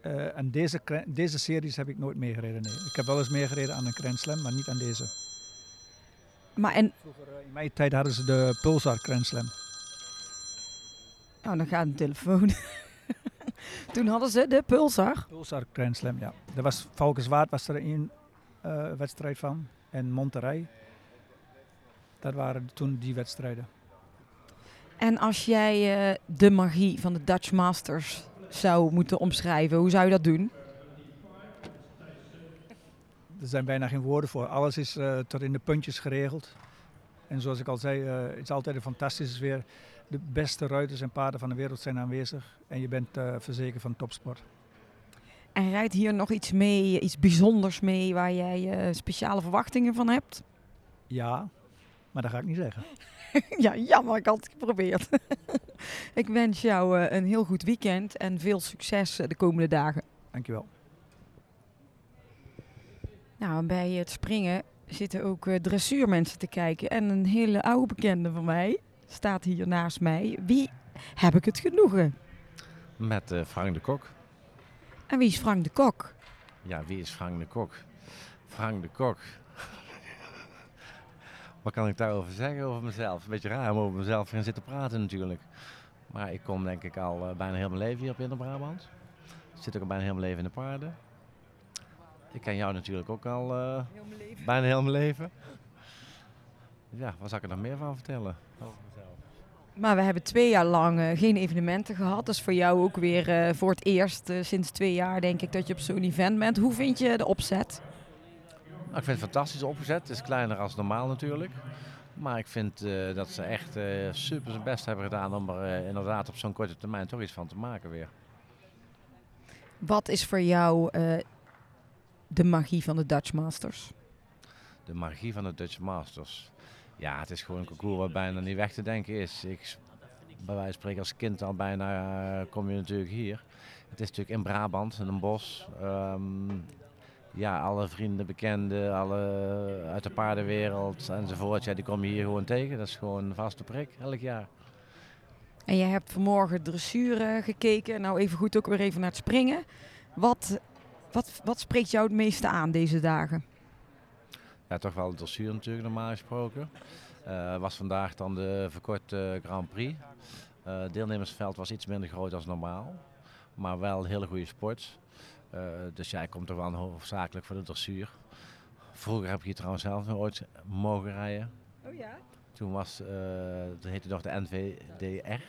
Uh, en deze, deze series heb ik nooit meegereden. Nee. Ik heb wel eens meegereden aan een Grand Slam, maar niet aan deze. Maar en... Vroeger, uh, in mijn tijd hadden ze de Pulsar Grand Slam. Oh, dan gaat een telefoon. [LAUGHS] Toen hadden ze de Pulsar. Pulsar Grand Slam, ja. Er was Valkenswaard was er een uh, wedstrijd van. En Monterrey. Dat waren toen die wedstrijden. En als jij de magie van de Dutch Masters zou moeten omschrijven, hoe zou je dat doen? Er zijn bijna geen woorden voor. Alles is uh, tot in de puntjes geregeld. En zoals ik al zei, uh, het is altijd een fantastische sfeer. De beste ruiters en paarden van de wereld zijn aanwezig. En je bent verzekerd van topsport. En rijdt hier nog iets mee, iets bijzonders mee waar jij speciale verwachtingen van hebt? Ja, maar dat ga ik niet zeggen. [LAUGHS] ja, jammer, ik had het geprobeerd. [LAUGHS] ik wens jou uh, een heel goed weekend en veel succes de komende dagen. Dankjewel. Nou, bij het springen zitten ook uh, dressuurmensen te kijken. En een hele oude bekende van mij staat hier naast mij. Wie heb ik het genoegen? Met uh, Frank de Kok. En wie is Frank de Kok? Ja, wie is Frank de Kok? Frank de Kok. Wat kan ik daarover zeggen over mezelf? Een beetje raar om over mezelf gaan zitten praten natuurlijk. Maar ik kom denk ik al uh, bijna heel mijn leven hier op Inner-Brabant. Ik zit ook al bijna heel mijn leven in de paarden. Ik ken jou natuurlijk ook al uh, heel bijna heel mijn leven. Ja, wat zou ik er nog meer van vertellen over mezelf? Maar we hebben twee jaar lang uh, geen evenementen gehad. Dus voor jou ook weer voor het eerst sinds twee jaar denk ik dat je op zo'n event bent. Hoe vind je de opzet? Nou, ik vind het fantastisch opgezet. Het is kleiner als normaal natuurlijk. Maar ik vind dat ze echt super zijn best hebben gedaan om er inderdaad op zo'n korte termijn toch iets van te maken weer. Wat is voor jou de magie van de Dutch Masters? De magie van de Dutch Masters. Ja, het is gewoon een concours waar bijna niet weg te denken is. Ik, bij wijze van spreken als kind al bijna kom je natuurlijk hier. Het is natuurlijk in Brabant, in een bos. Um, ja, alle vrienden, bekenden, alle uit de paardenwereld enzovoort. Ja, die kom je hier gewoon tegen. Dat is gewoon een vaste prik elk jaar. En je hebt vanmorgen dressuur gekeken. Nou, even goed ook weer even naar het springen. Wat wat, wat spreekt jou het meeste aan deze dagen? Ja, toch wel de dressuur natuurlijk normaal gesproken. Uh, was vandaag dan de verkorte Grand Prix. Uh, het deelnemersveld was iets minder groot dan normaal. Maar wel een hele goede sport. Uh, dus jij komt er wel hoofdzakelijk voor de dressuur. Vroeger heb ik hier trouwens zelf nog ooit mogen rijden. Oh ja? Toen was, dat heette nog de NVDR.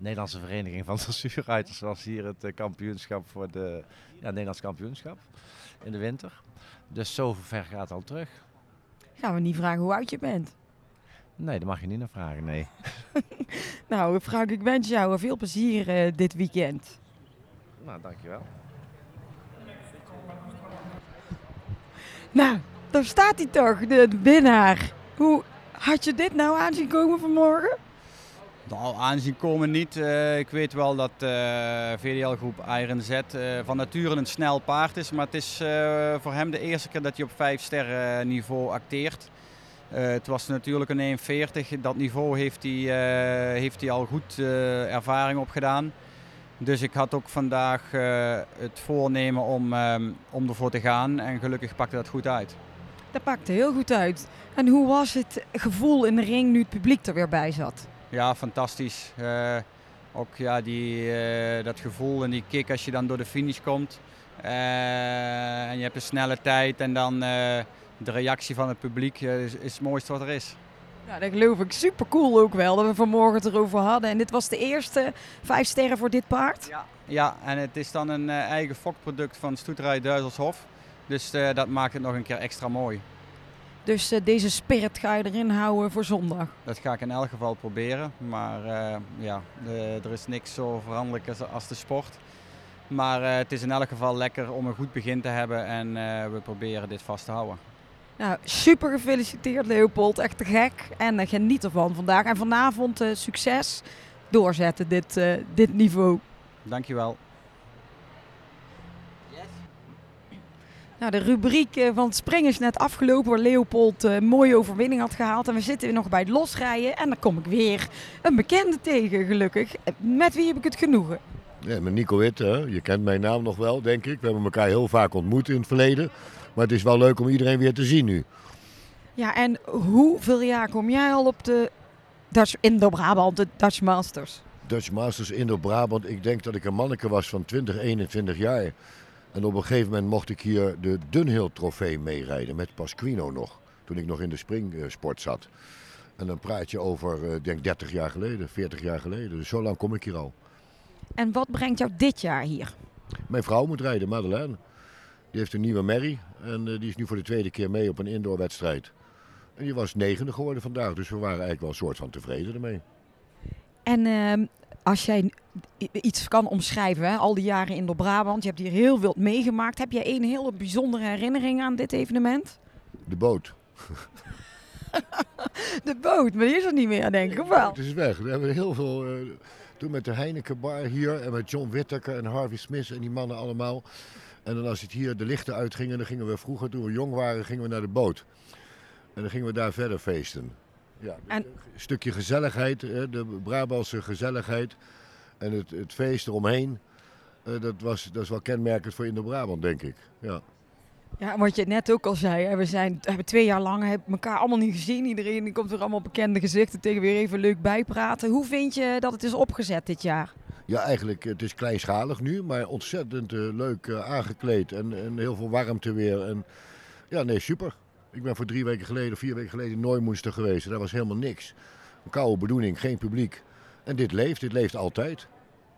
Nederlandse Vereniging van [LAUGHS] Dressuurruiters was hier het uh, kampioenschap voor de ja, Nederlands kampioenschap in de winter. Dus zo ver gaat het al terug. Gaan we niet vragen hoe oud je bent? Nee, dat mag je niet naar vragen, nee. [LAUGHS] nou, Frank, ik wens jou veel plezier uh, dit weekend. Nou, dankjewel. Nou, daar staat hij toch, de winnaar. Hoe had je dit nou aanzien komen vanmorgen? Nou, aanzien komen niet. Uh, ik weet wel dat uh, VDL Groep Iron Z uh, van nature een snel paard is. Maar het is voor hem de eerste keer dat hij op 5 sterren niveau acteert. het was natuurlijk een 1,40. Dat niveau heeft hij, heeft hij al goed ervaring opgedaan. Dus ik had ook vandaag het voornemen om, om ervoor te gaan. En gelukkig pakte dat goed uit. Dat pakte heel goed uit. En hoe was het gevoel in de ring nu het publiek er weer bij zat? Ja, fantastisch. Uh, ook ja, die, uh, dat gevoel en die kick als je dan door de finish komt. En je hebt een snelle tijd en dan de reactie van het publiek is, is het mooiste wat er is. Ja, dat geloof ik. Super cool ook wel dat we vanmorgen het erover hadden. En dit was de eerste vijf sterren voor dit paard? Ja, ja en het is dan een eigen fokproduct van Stoeterij Duizelshof. Dus dat maakt het nog een keer extra mooi. Dus uh, deze spirit ga je erin houden voor zondag? Dat ga ik in elk geval proberen. Maar ja, de, er is niks zo veranderlijk als, als de sport. Maar het is in elk geval lekker om een goed begin te hebben en we proberen dit vast te houden. Nou, super gefeliciteerd Leopold, echt te gek. En geniet ervan vandaag. En vanavond succes doorzetten, dit, dit niveau. Dankjewel. Nou, de rubriek eh, van het springen is net afgelopen waar Leopold een mooie overwinning had gehaald. En we zitten nog bij het losrijden en dan kom ik weer een bekende tegen, gelukkig. Met wie heb ik het genoegen? Ja, met Nico Witt, hè? je kent mijn naam nog wel, denk ik. We hebben elkaar heel vaak ontmoet in het verleden. Maar het is wel leuk om iedereen weer te zien nu. Ja, en hoeveel jaar kom jij al op de Dutch Indo-Brabant, de Dutch Masters? Dutch Masters Indo-Brabant. Ik denk dat ik een manneke was van 20, 21 jaar. En op een gegeven moment mocht ik hier de Dunhill trofee meerijden met Pasquino nog. Toen ik nog in de springsport zat. En dan praat je over, uh, denk 30 jaar geleden, 40 jaar geleden. Dus zo lang kom ik hier al. En wat brengt jou dit jaar hier? Mijn vrouw moet rijden, Madeleine. Die heeft een nieuwe merrie en uh, die is nu voor de tweede keer mee op een indoorwedstrijd. En die was negende geworden vandaag, dus we waren eigenlijk wel een soort van tevreden ermee. En uh, als jij iets kan omschrijven, hè? al die jaren in Brabant. Je hebt hier heel veel meegemaakt. Heb jij een hele bijzondere herinnering aan dit evenement? De boot. [LAUGHS] de boot, maar die is er niet meer, denk ik, of wel? Het is weg. We hebben heel veel... Uh, toen met de Heineken Bar hier en met John Whittaker en Harvey Smith en die mannen allemaal. En dan als het hier de lichten uitgingen, dan gingen we vroeger, toen we jong waren, gingen we naar de boot. En dan gingen we daar verder feesten. Ja, en... Een stukje gezelligheid, de Brabantse gezelligheid en het, het feest eromheen. Uh, dat, was, dat is wel kenmerkend voor Indo-Brabant, denk ik. Ja. Ja, wat je net ook al zei, we zijn, hebben twee jaar lang hebben elkaar allemaal niet gezien. Iedereen komt weer allemaal bekende gezichten tegen weer even leuk bijpraten. Hoe vind je dat het is opgezet dit jaar? Ja, eigenlijk, het is kleinschalig nu, maar ontzettend uh, leuk uh, aangekleed en, en heel veel warmte weer. En, ja, nee, super. Ik ben voor drie weken geleden, vier weken geleden in Nooimonster geweest. Daar was helemaal niks. Een koude bedoeling, geen publiek. En dit leeft, dit leeft altijd.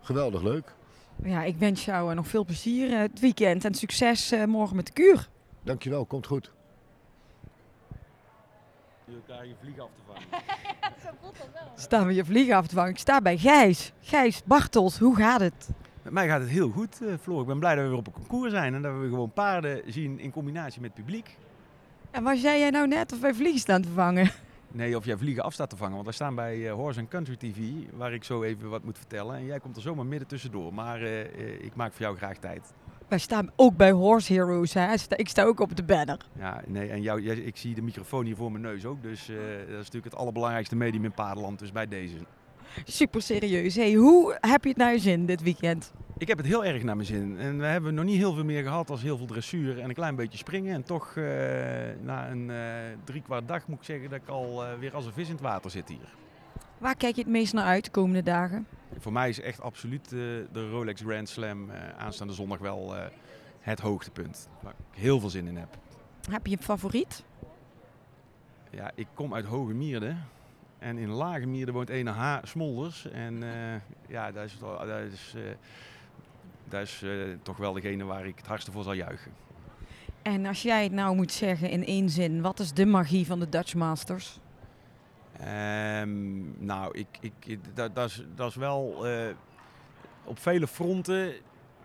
Geweldig leuk. Ja, ik wens jou eh, nog veel plezier het weekend en succes morgen met de kuur. Dankjewel, komt goed. Je elkaar je vlieg af te vangen. [LAUGHS] Staan we je vlieg af te vangen. Ik sta bij Gijs. Gijs Bartels, hoe gaat het? Met mij gaat het heel goed, uh, Floor. Ik ben blij dat we weer op een concours zijn en dat we gewoon paarden zien in combinatie met publiek. En waar zei jij nou net of wij vliegen staan te vangen? Nee, of jij vliegen af staat te vangen. Want wij staan bij uh, Horse Country TV, waar ik zo even wat moet vertellen. En jij komt er zomaar midden tussendoor. Maar uh, ik maak voor jou graag tijd. Wij staan ook bij Horse Heroes. Hè? Ik sta ook op de banner. Ja, nee, en jou, ik zie de microfoon hier voor mijn neus ook. Dus uh, dat is natuurlijk het allerbelangrijkste medium in paardenland. Dus bij deze. Super serieus. Hey, hoe heb je het naar je zin dit weekend? Ik heb het heel erg naar mijn zin. En we hebben nog niet heel veel meer gehad als heel veel dressuur en een klein beetje springen. En toch uh, na een uh, drie kwart dag moet ik zeggen dat ik al weer als een vis in het water zit hier. Waar kijk je het meest naar uit de komende dagen? Voor mij is echt absoluut de Rolex Grand Slam aanstaande zondag wel het hoogtepunt. Waar ik heel veel zin in heb. Heb je een favoriet? Ja, ik kom uit Hoge Mierde. En in Lage Mierde woont een H. Smolders. En ja, dat is, dat is, dat is toch wel degene waar ik het hardste voor zal juichen. En als jij het nou moet zeggen in één zin, wat is de magie van de Dutch Masters? Um, nou, ik, ik, dat, is, wel op vele fronten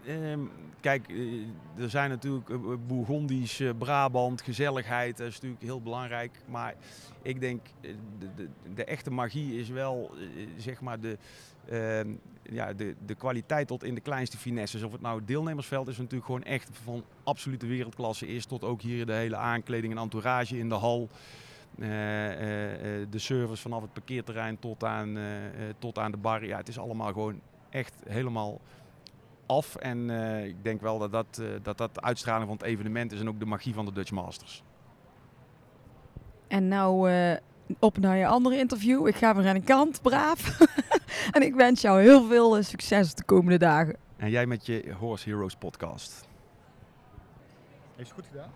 Ehm, kijk, eh, er zijn natuurlijk uh, Bourgondisch, Brabant, gezelligheid, dat is natuurlijk heel belangrijk. Maar ik denk, de, de, de echte magie is wel, zeg maar, de, ehm, ja, de, de kwaliteit tot in de kleinste finesses. Of het nou het deelnemersveld is natuurlijk gewoon echt van absolute wereldklasse is. Tot ook hier de hele aankleding en entourage in de hal. De service vanaf het parkeerterrein tot aan, tot aan de bar. Ja, het is allemaal gewoon echt helemaal af. En uh, ik denk wel dat dat, uh, dat dat de uitstraling van het evenement is en ook de magie van de Dutch Masters. En nou uh, op naar je andere interview. Ik ga weer aan de kant, braaf. [LAUGHS] en ik wens jou heel veel succes de komende dagen. En jij met je Horse Heroes podcast. Heeft het goed gedaan?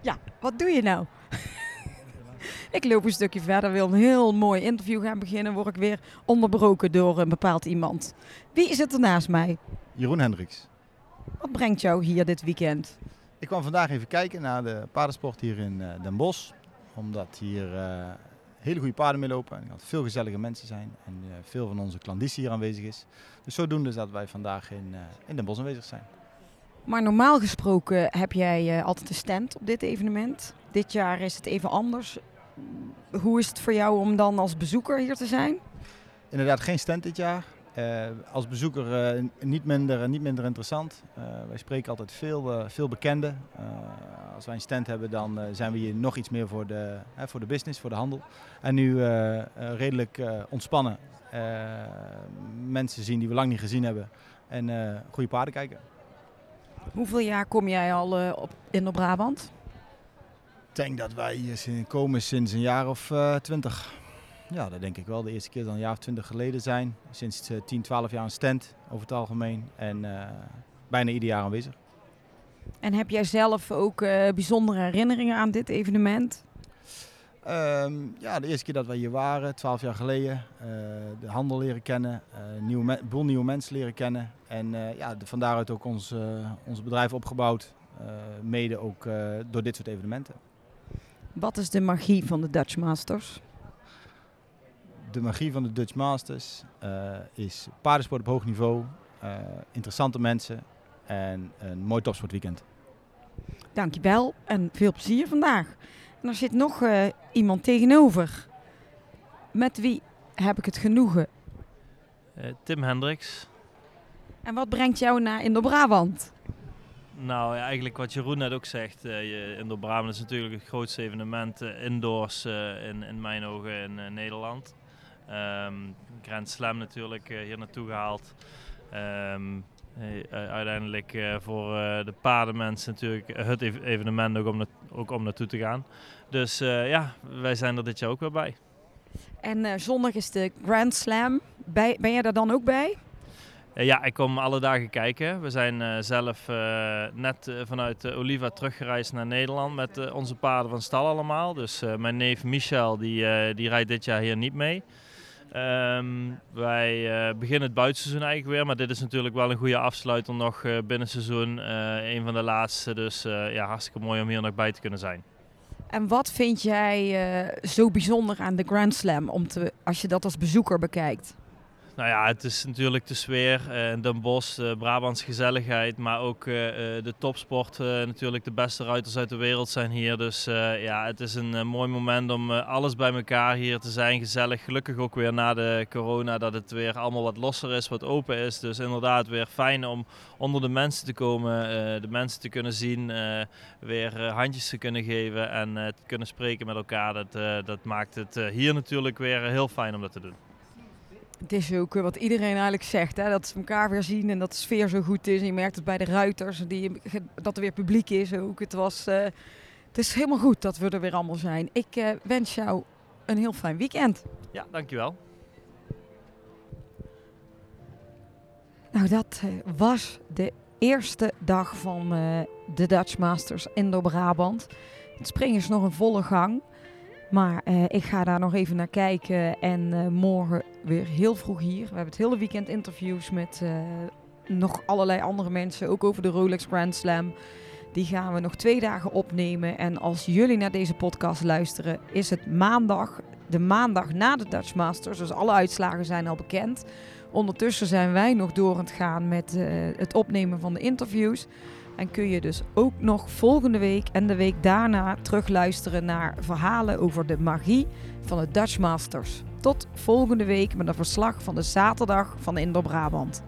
Ja, wat doe je nou? [LAUGHS] Ik loop een stukje verder, wil een heel mooi interview gaan beginnen. Word ik weer onderbroken door een bepaald iemand. Wie zit er naast mij? Jeroen Hendricks. Wat brengt jou hier dit weekend? Ik kwam vandaag even kijken naar de paardensport hier in uh, Den Bosch. Omdat hier uh, hele goede paarden mee lopen. En dat veel gezellige mensen zijn. En uh, veel van onze klanditie hier aanwezig is. Dus zodoende dat wij vandaag in, in Den Bosch aanwezig zijn. Maar normaal gesproken heb jij altijd een stand op dit evenement. Dit jaar is het even anders hoe is het voor jou om dan als bezoeker hier te zijn? Inderdaad, geen stand dit jaar. Uh, als bezoeker uh, niet, minder, niet minder interessant. Uh, wij spreken altijd veel, veel bekenden. als wij een stand hebben, dan zijn we hier nog iets meer voor de, voor de business, voor de handel. En nu redelijk ontspannen. mensen zien die we lang niet gezien hebben. En goede paarden kijken. Hoeveel jaar kom jij al op, in op Brabant? denk dat wij hier komen sinds een jaar of uh, twintig. Ja, dat denk ik wel. De eerste keer dan een jaar of twintig geleden zijn. Sinds uh, 10, 12 jaar een stand over het algemeen. En uh, bijna ieder jaar aanwezig. En heb jij zelf ook uh, bijzondere herinneringen aan dit evenement? Um, ja, de eerste keer dat wij hier waren, 12 jaar geleden, de handel leren kennen, nieuwe boel nieuwe mensen leren kennen. En ja, de, van daaruit ook ons, ons bedrijf opgebouwd, mede ook door dit soort evenementen. Wat is de magie van de Dutch Masters? de magie van de Dutch Masters is paardensport op hoog niveau, interessante mensen en een mooi topsportweekend. Dankjewel en veel plezier vandaag. En er zit nog iemand tegenover. Met wie heb ik het genoegen? Tim Hendricks. En wat brengt jou naar Indo-Brabant? Nou, ja, eigenlijk wat Jeroen net ook zegt. Uh, Indo-Brabant is natuurlijk het grootste evenement indoors in, in mijn ogen in Nederland. Um, Grand Slam natuurlijk hier naartoe gehaald. Um, uiteindelijk voor de paardenmensen natuurlijk het evenement ook om, ook om naartoe te gaan. Dus ja, wij zijn er dit jaar ook weer bij. En zondag is de Grand Slam. Bij, ben jij daar dan ook bij? Eh, ja, ik kom alle dagen kijken. We zijn uh, zelf uh, net vanuit Oliva teruggereisd naar Nederland met onze paarden van stal allemaal. Dus mijn neef Michel die, die rijdt dit jaar hier niet mee. Um, wij beginnen het buitenseizoen eigenlijk weer, maar dit is natuurlijk wel een goede afsluiter nog binnenseizoen. een van de laatste, dus ja, hartstikke mooi om hier nog bij te kunnen zijn. En wat vind jij zo bijzonder aan de Grand Slam om te, als je dat als bezoeker bekijkt? Nou ja, het is natuurlijk de sfeer, uh, Den Bosch, uh, Brabants gezelligheid, maar ook uh, de topsport. natuurlijk de beste ruiters uit de wereld zijn hier. Dus ja, het is een mooi moment om alles bij elkaar hier te zijn. Gezellig, gelukkig ook weer na de corona dat het weer allemaal wat losser is, wat open is. Dus inderdaad weer fijn om onder de mensen te komen, de mensen te kunnen zien, weer handjes te kunnen geven en te kunnen spreken met elkaar. Dat, dat maakt het hier natuurlijk weer heel fijn om dat te doen. Het is ook wat iedereen eigenlijk zegt, hè, dat ze elkaar weer zien en dat de sfeer zo goed is. En je merkt het bij de ruiters, die, dat er weer publiek is ook. Het, was, uh, het is helemaal goed dat we er weer allemaal zijn. Ik uh, wens jou een heel fijn weekend. Ja, dankjewel. Nou, dat uh, was de eerste dag van de Dutch Masters Indo-Brabant. Het springen is nog een volle gang. Maar uh, ik ga daar nog even naar kijken en uh, morgen weer heel vroeg hier. We hebben het hele weekend interviews met uh, nog allerlei andere mensen, ook over de Rolex Grand Slam. Die gaan we nog twee dagen opnemen. En als jullie naar deze podcast luisteren, is het maandag, de maandag na de Dutch Masters. Dus alle uitslagen zijn al bekend. Ondertussen zijn wij nog door aan het gaan met het opnemen van de interviews. En kun je dus ook nog volgende week en de week daarna terugluisteren naar verhalen over de magie van de Dutch Masters. Tot volgende week met een verslag van de zaterdag van Indo-Brabant.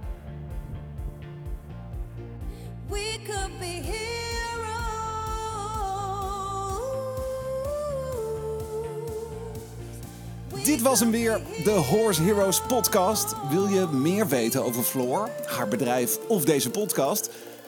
Dit was hem weer, de Horse Heroes podcast. Wil je meer weten over Floor, haar bedrijf of deze podcast?